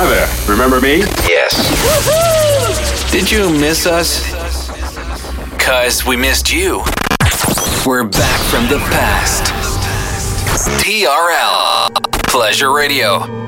Hi there. Remember me? Yes. Did you miss us? Cause we missed you. We're back from the past. TRL Pleasure Radio.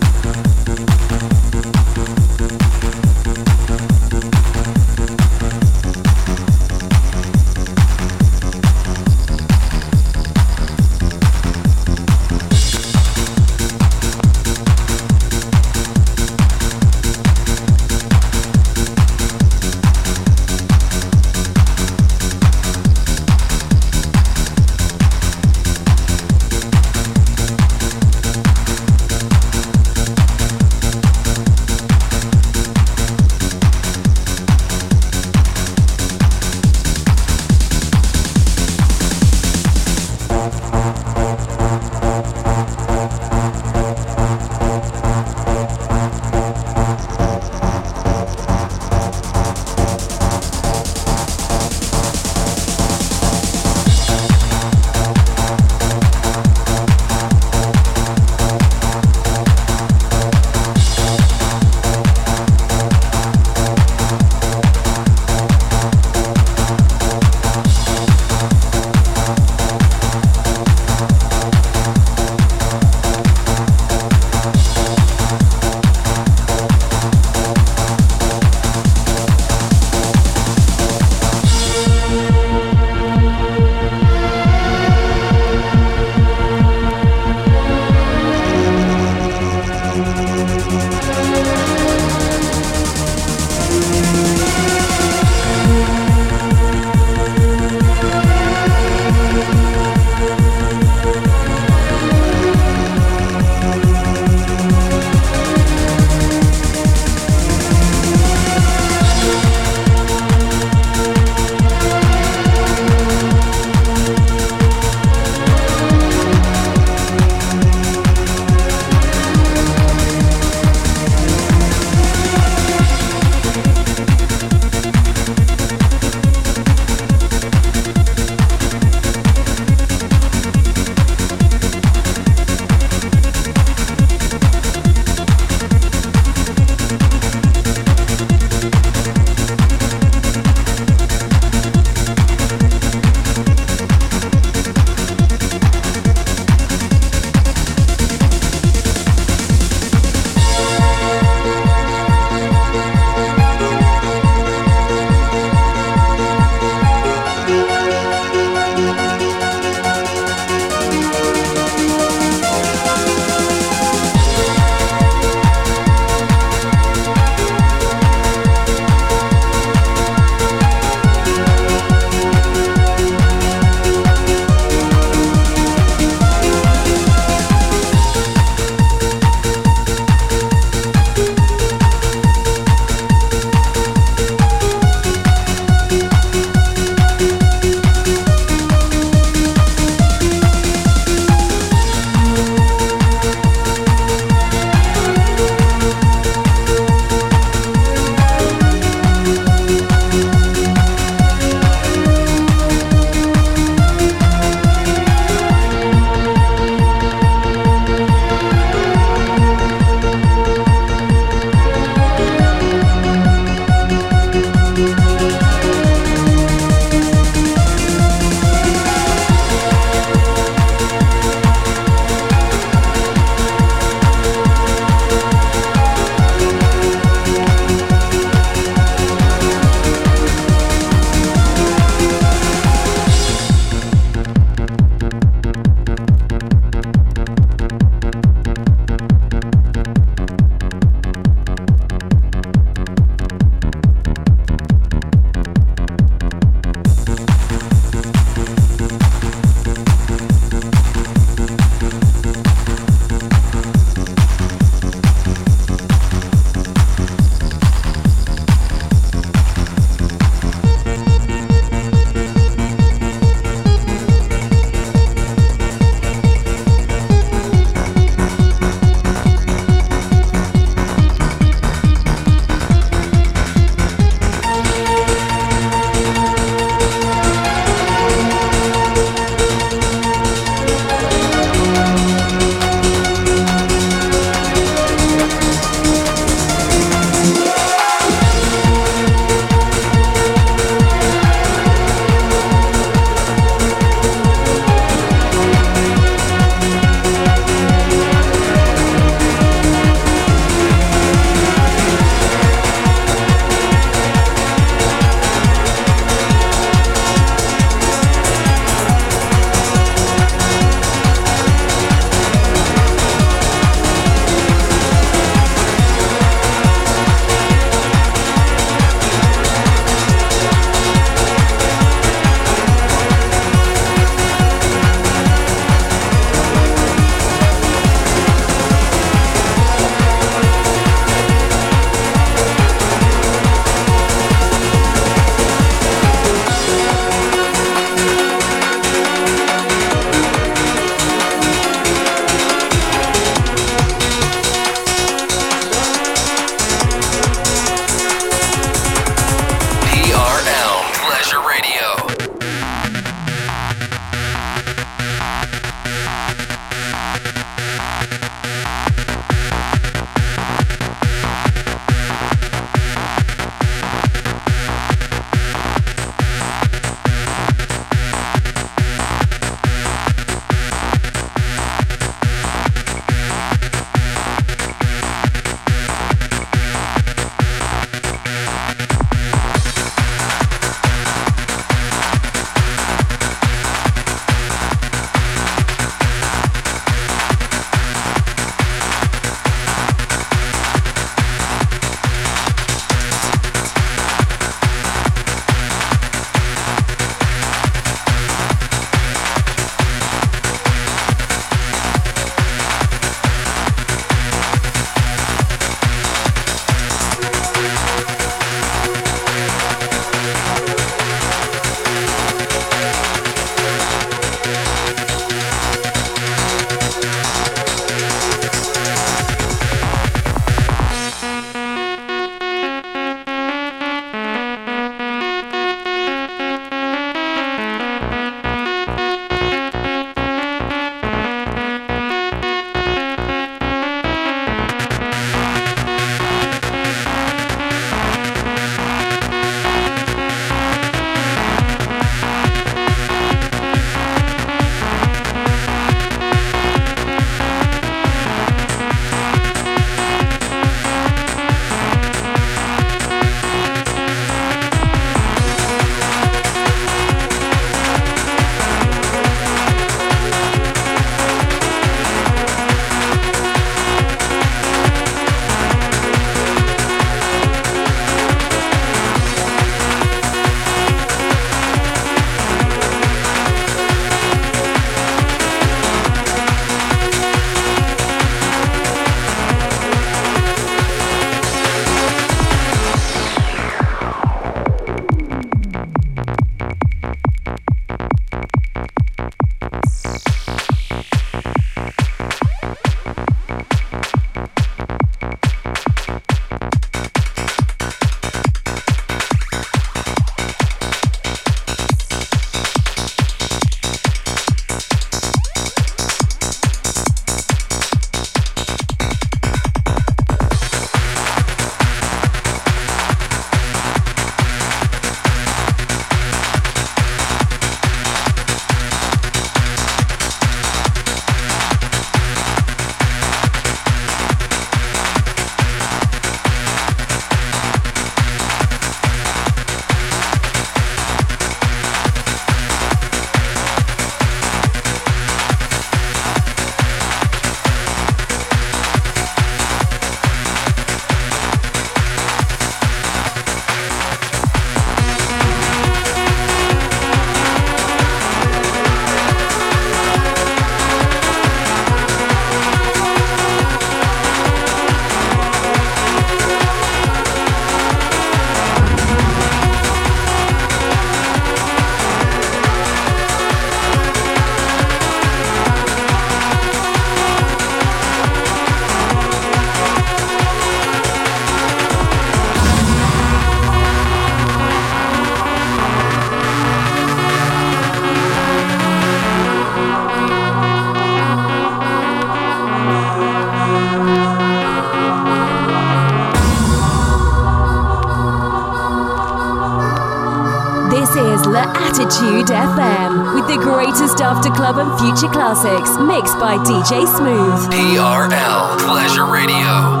After club and future classics mixed by DJ Smooth. TRL Pleasure Radio.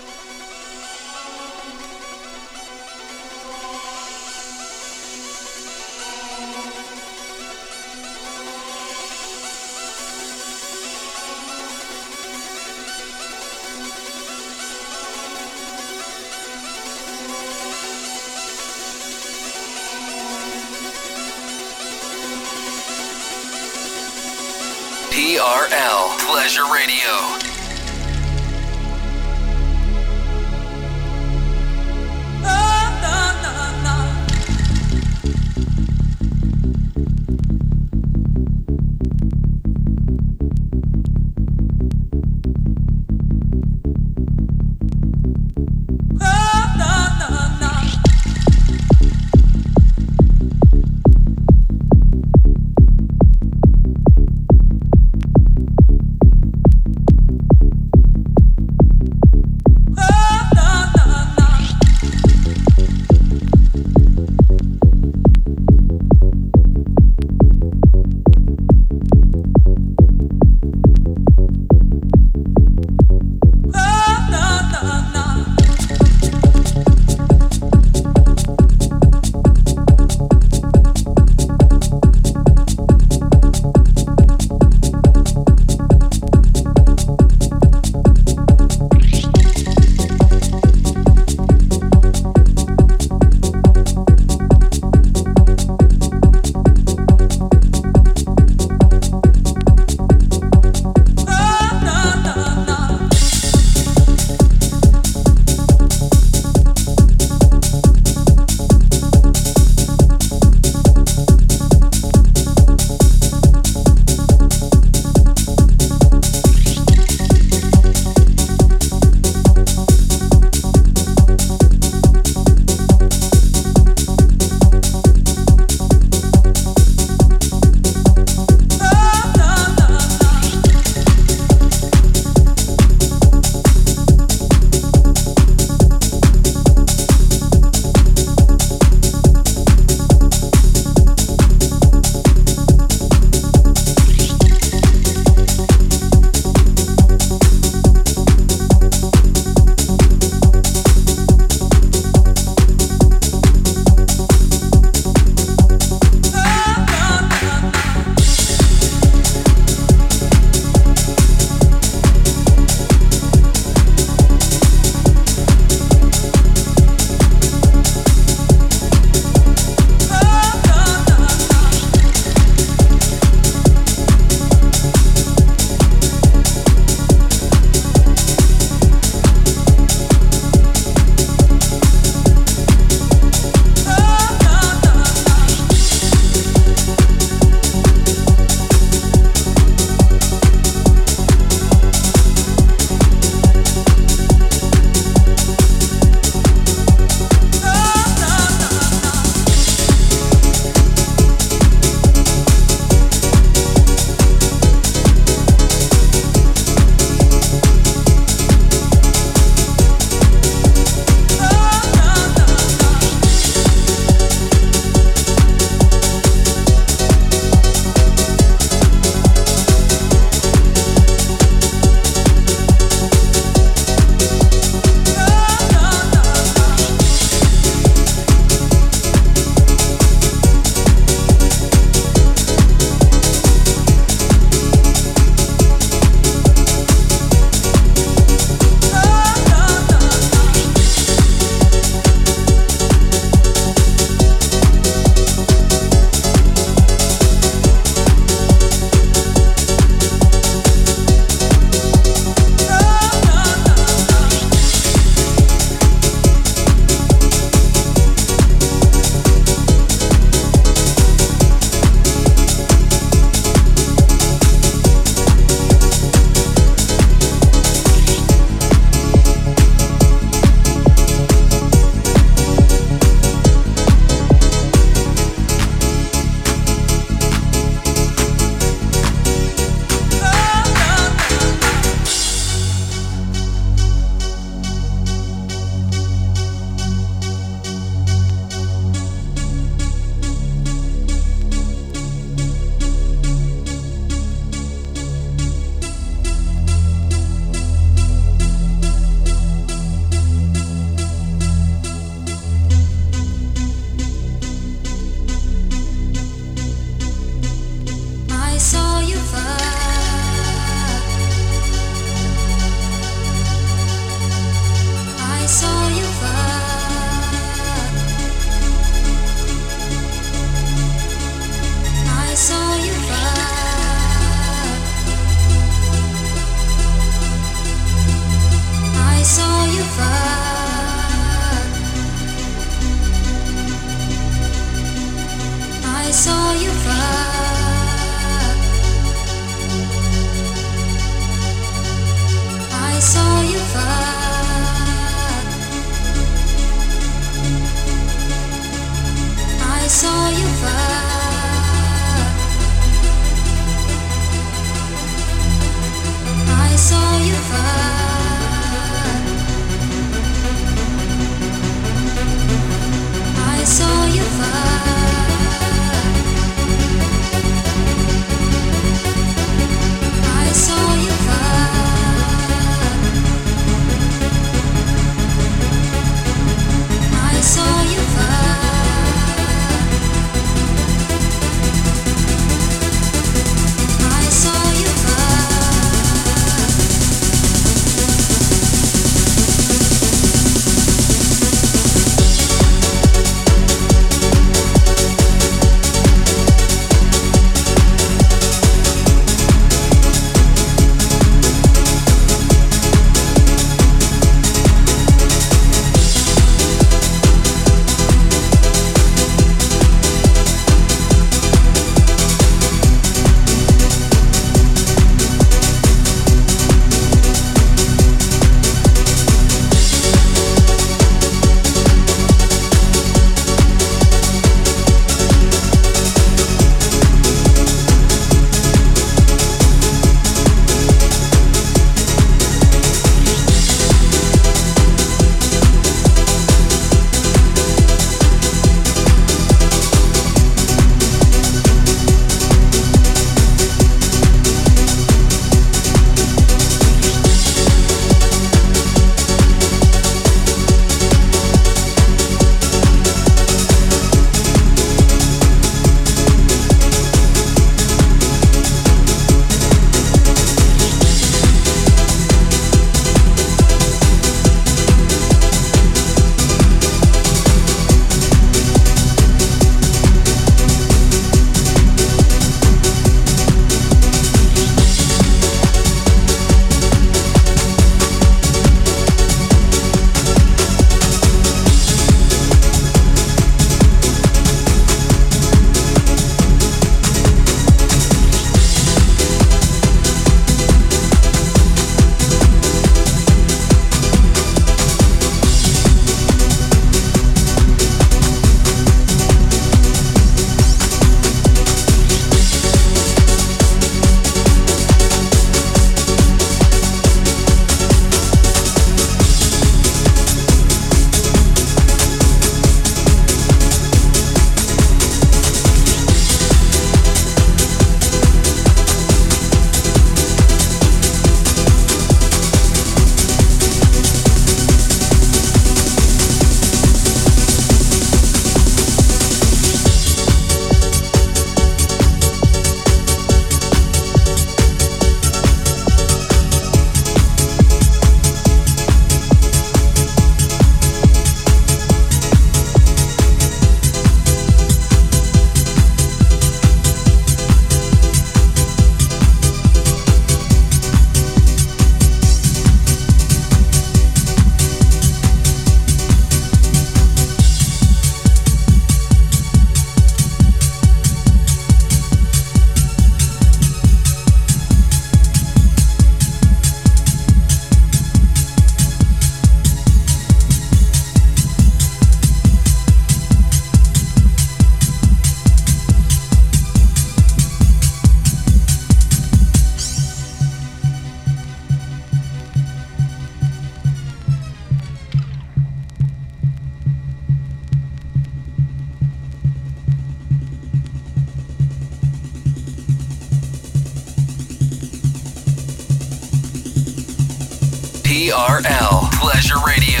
Pleasure Radio.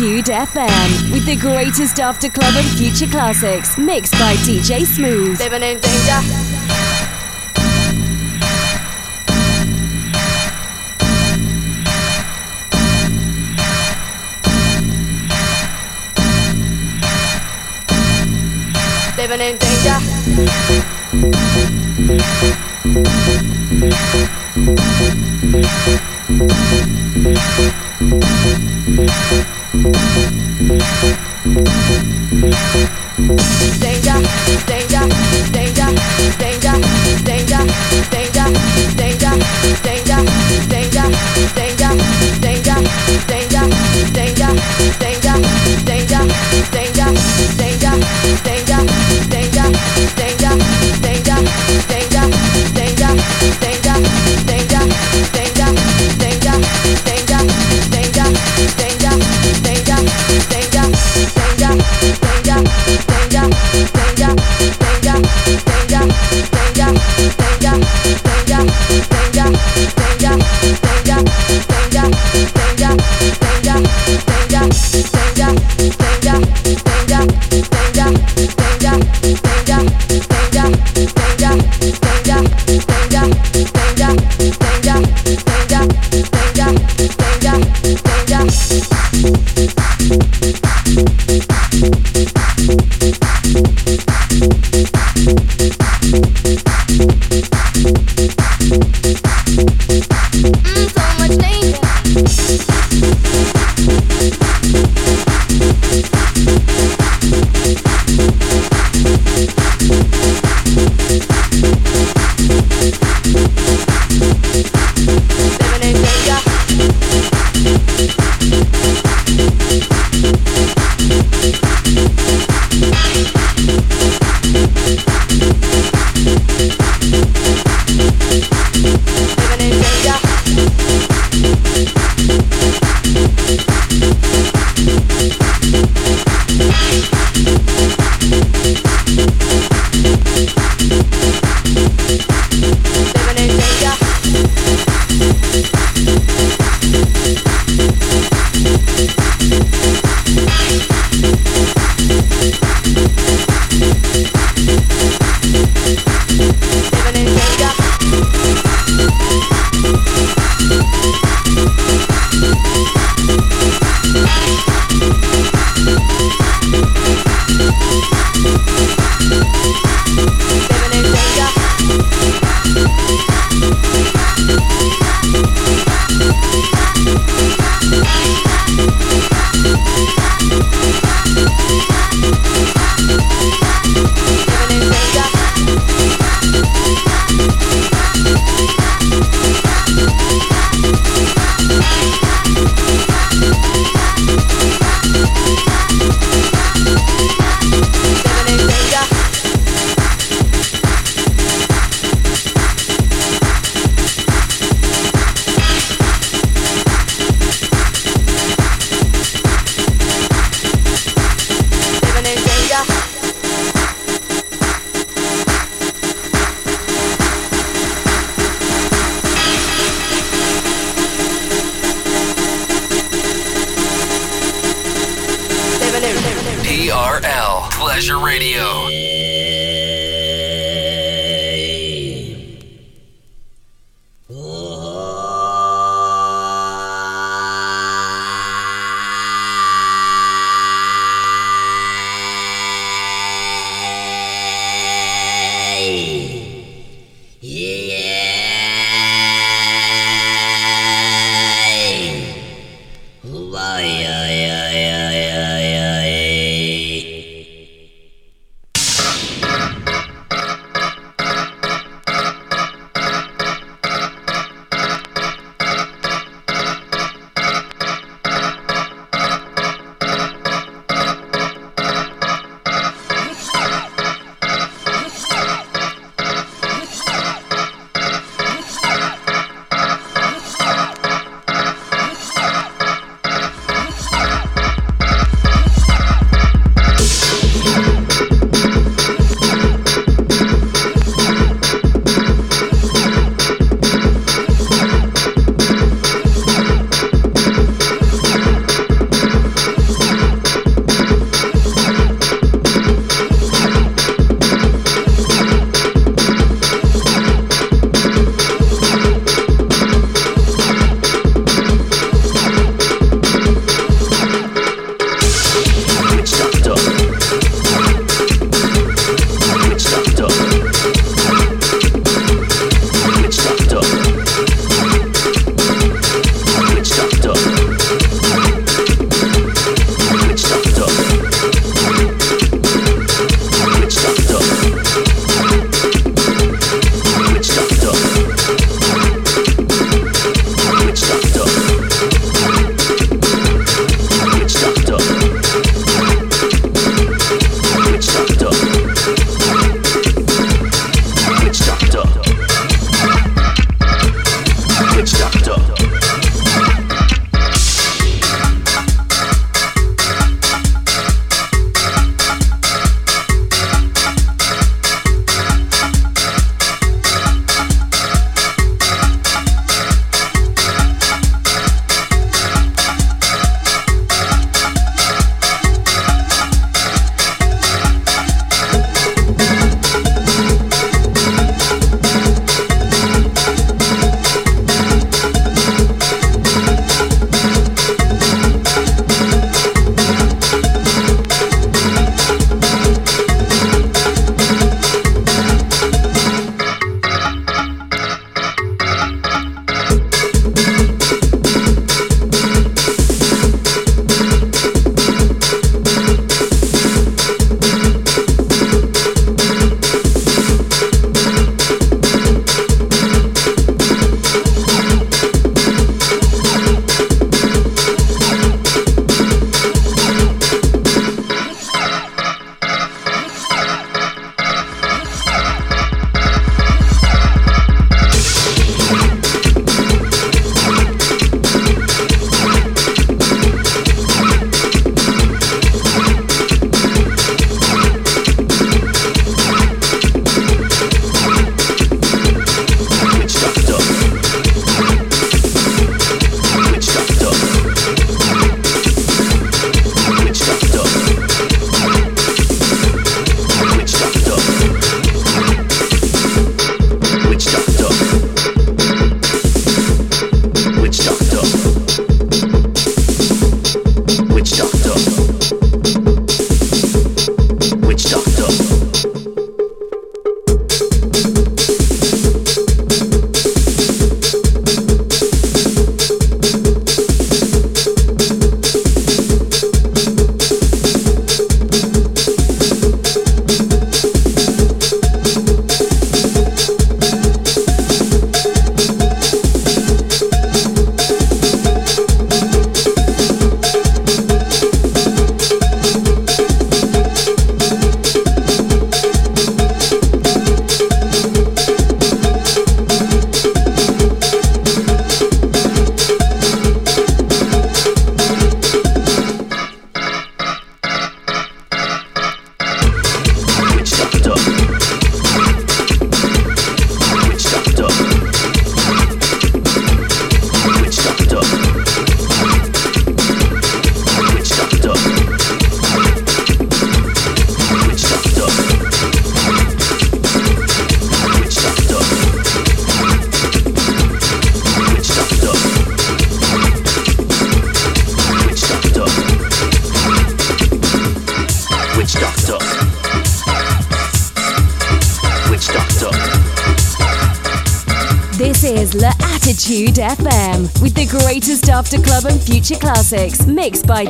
La FM with the greatest after club and future classics mixed by DJ Smooth. Living in danger. Living in danger. Danger, danger, danger, danger, danger, danger, danger, danger, danger, danger, danger, danger, danger, danger, danger,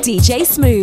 DJ Smooth.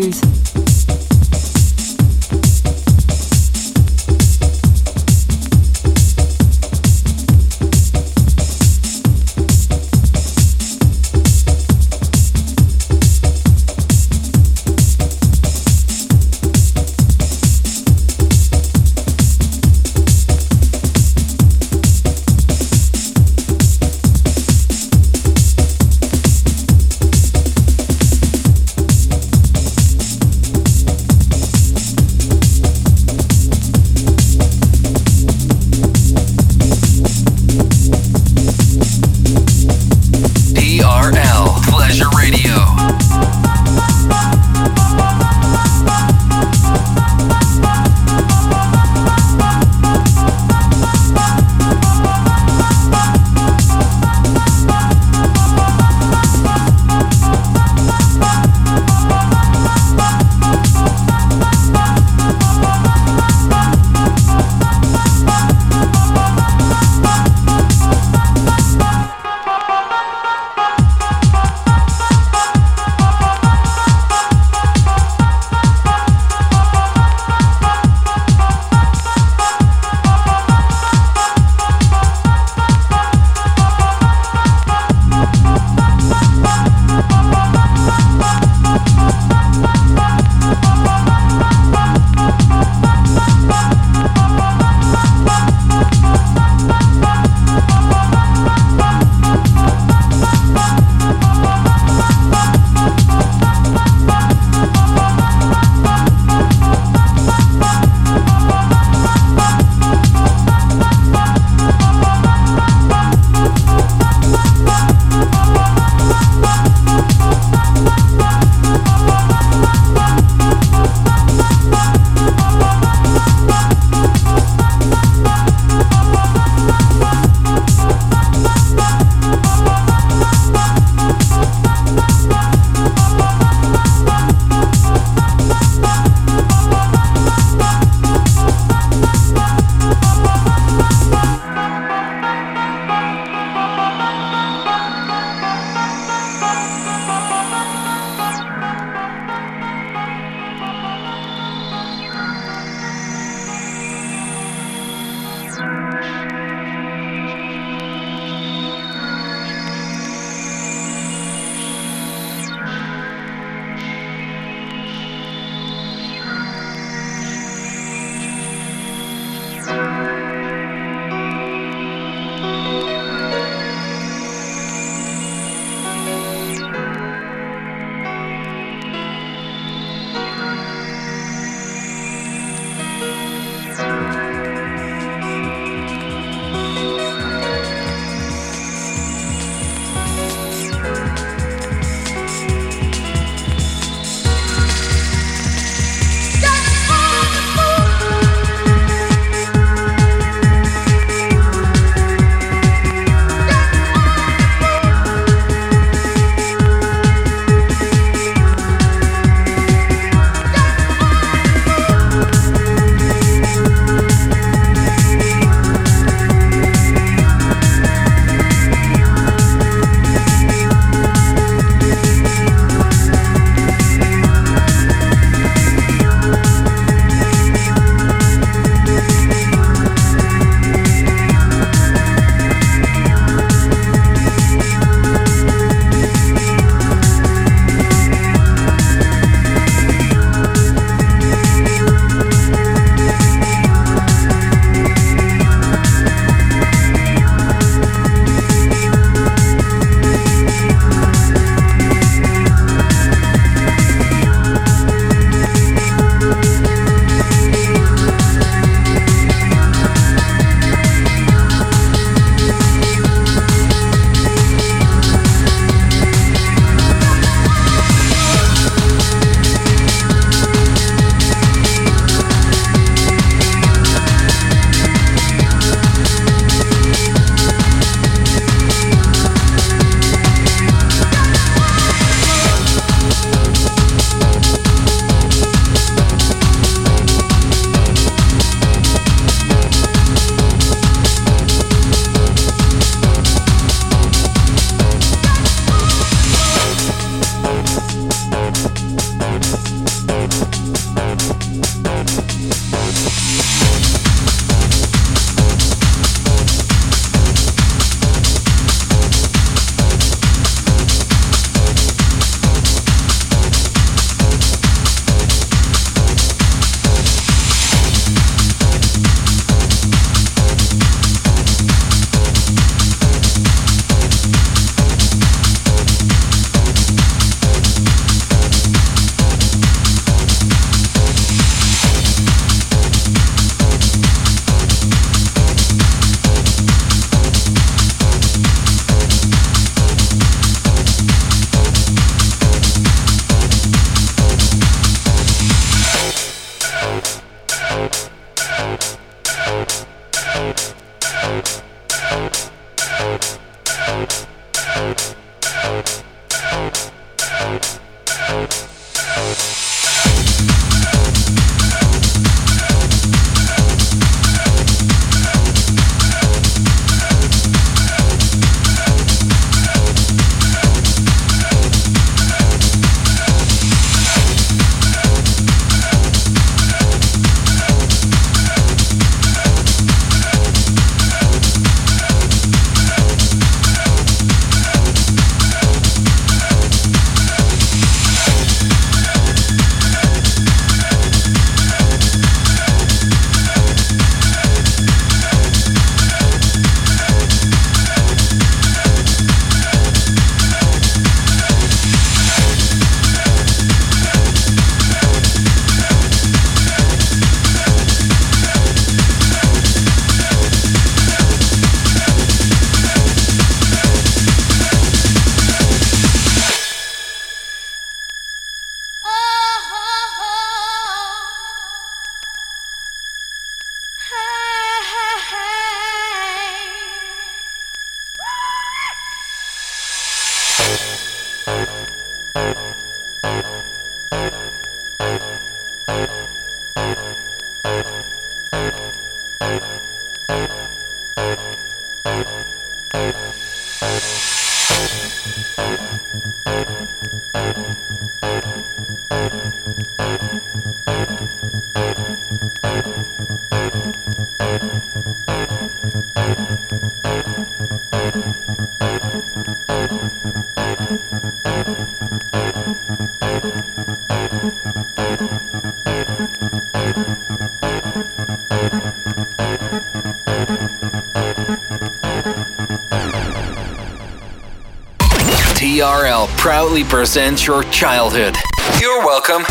Proudly presents your childhood. You're welcome.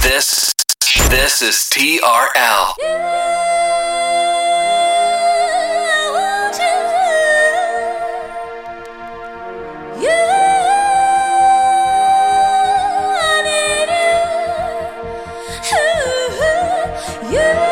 This this is TRL. This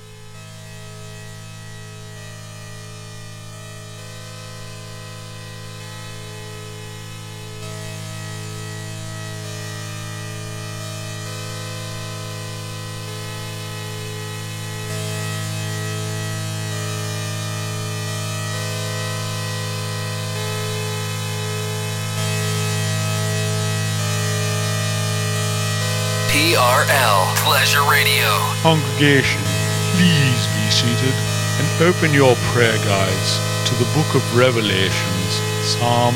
Congregation, please be seated and open your prayer guides to the book of Revelations, Psalm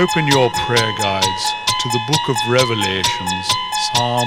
open your prayer guides to the book of Revelations, Psalm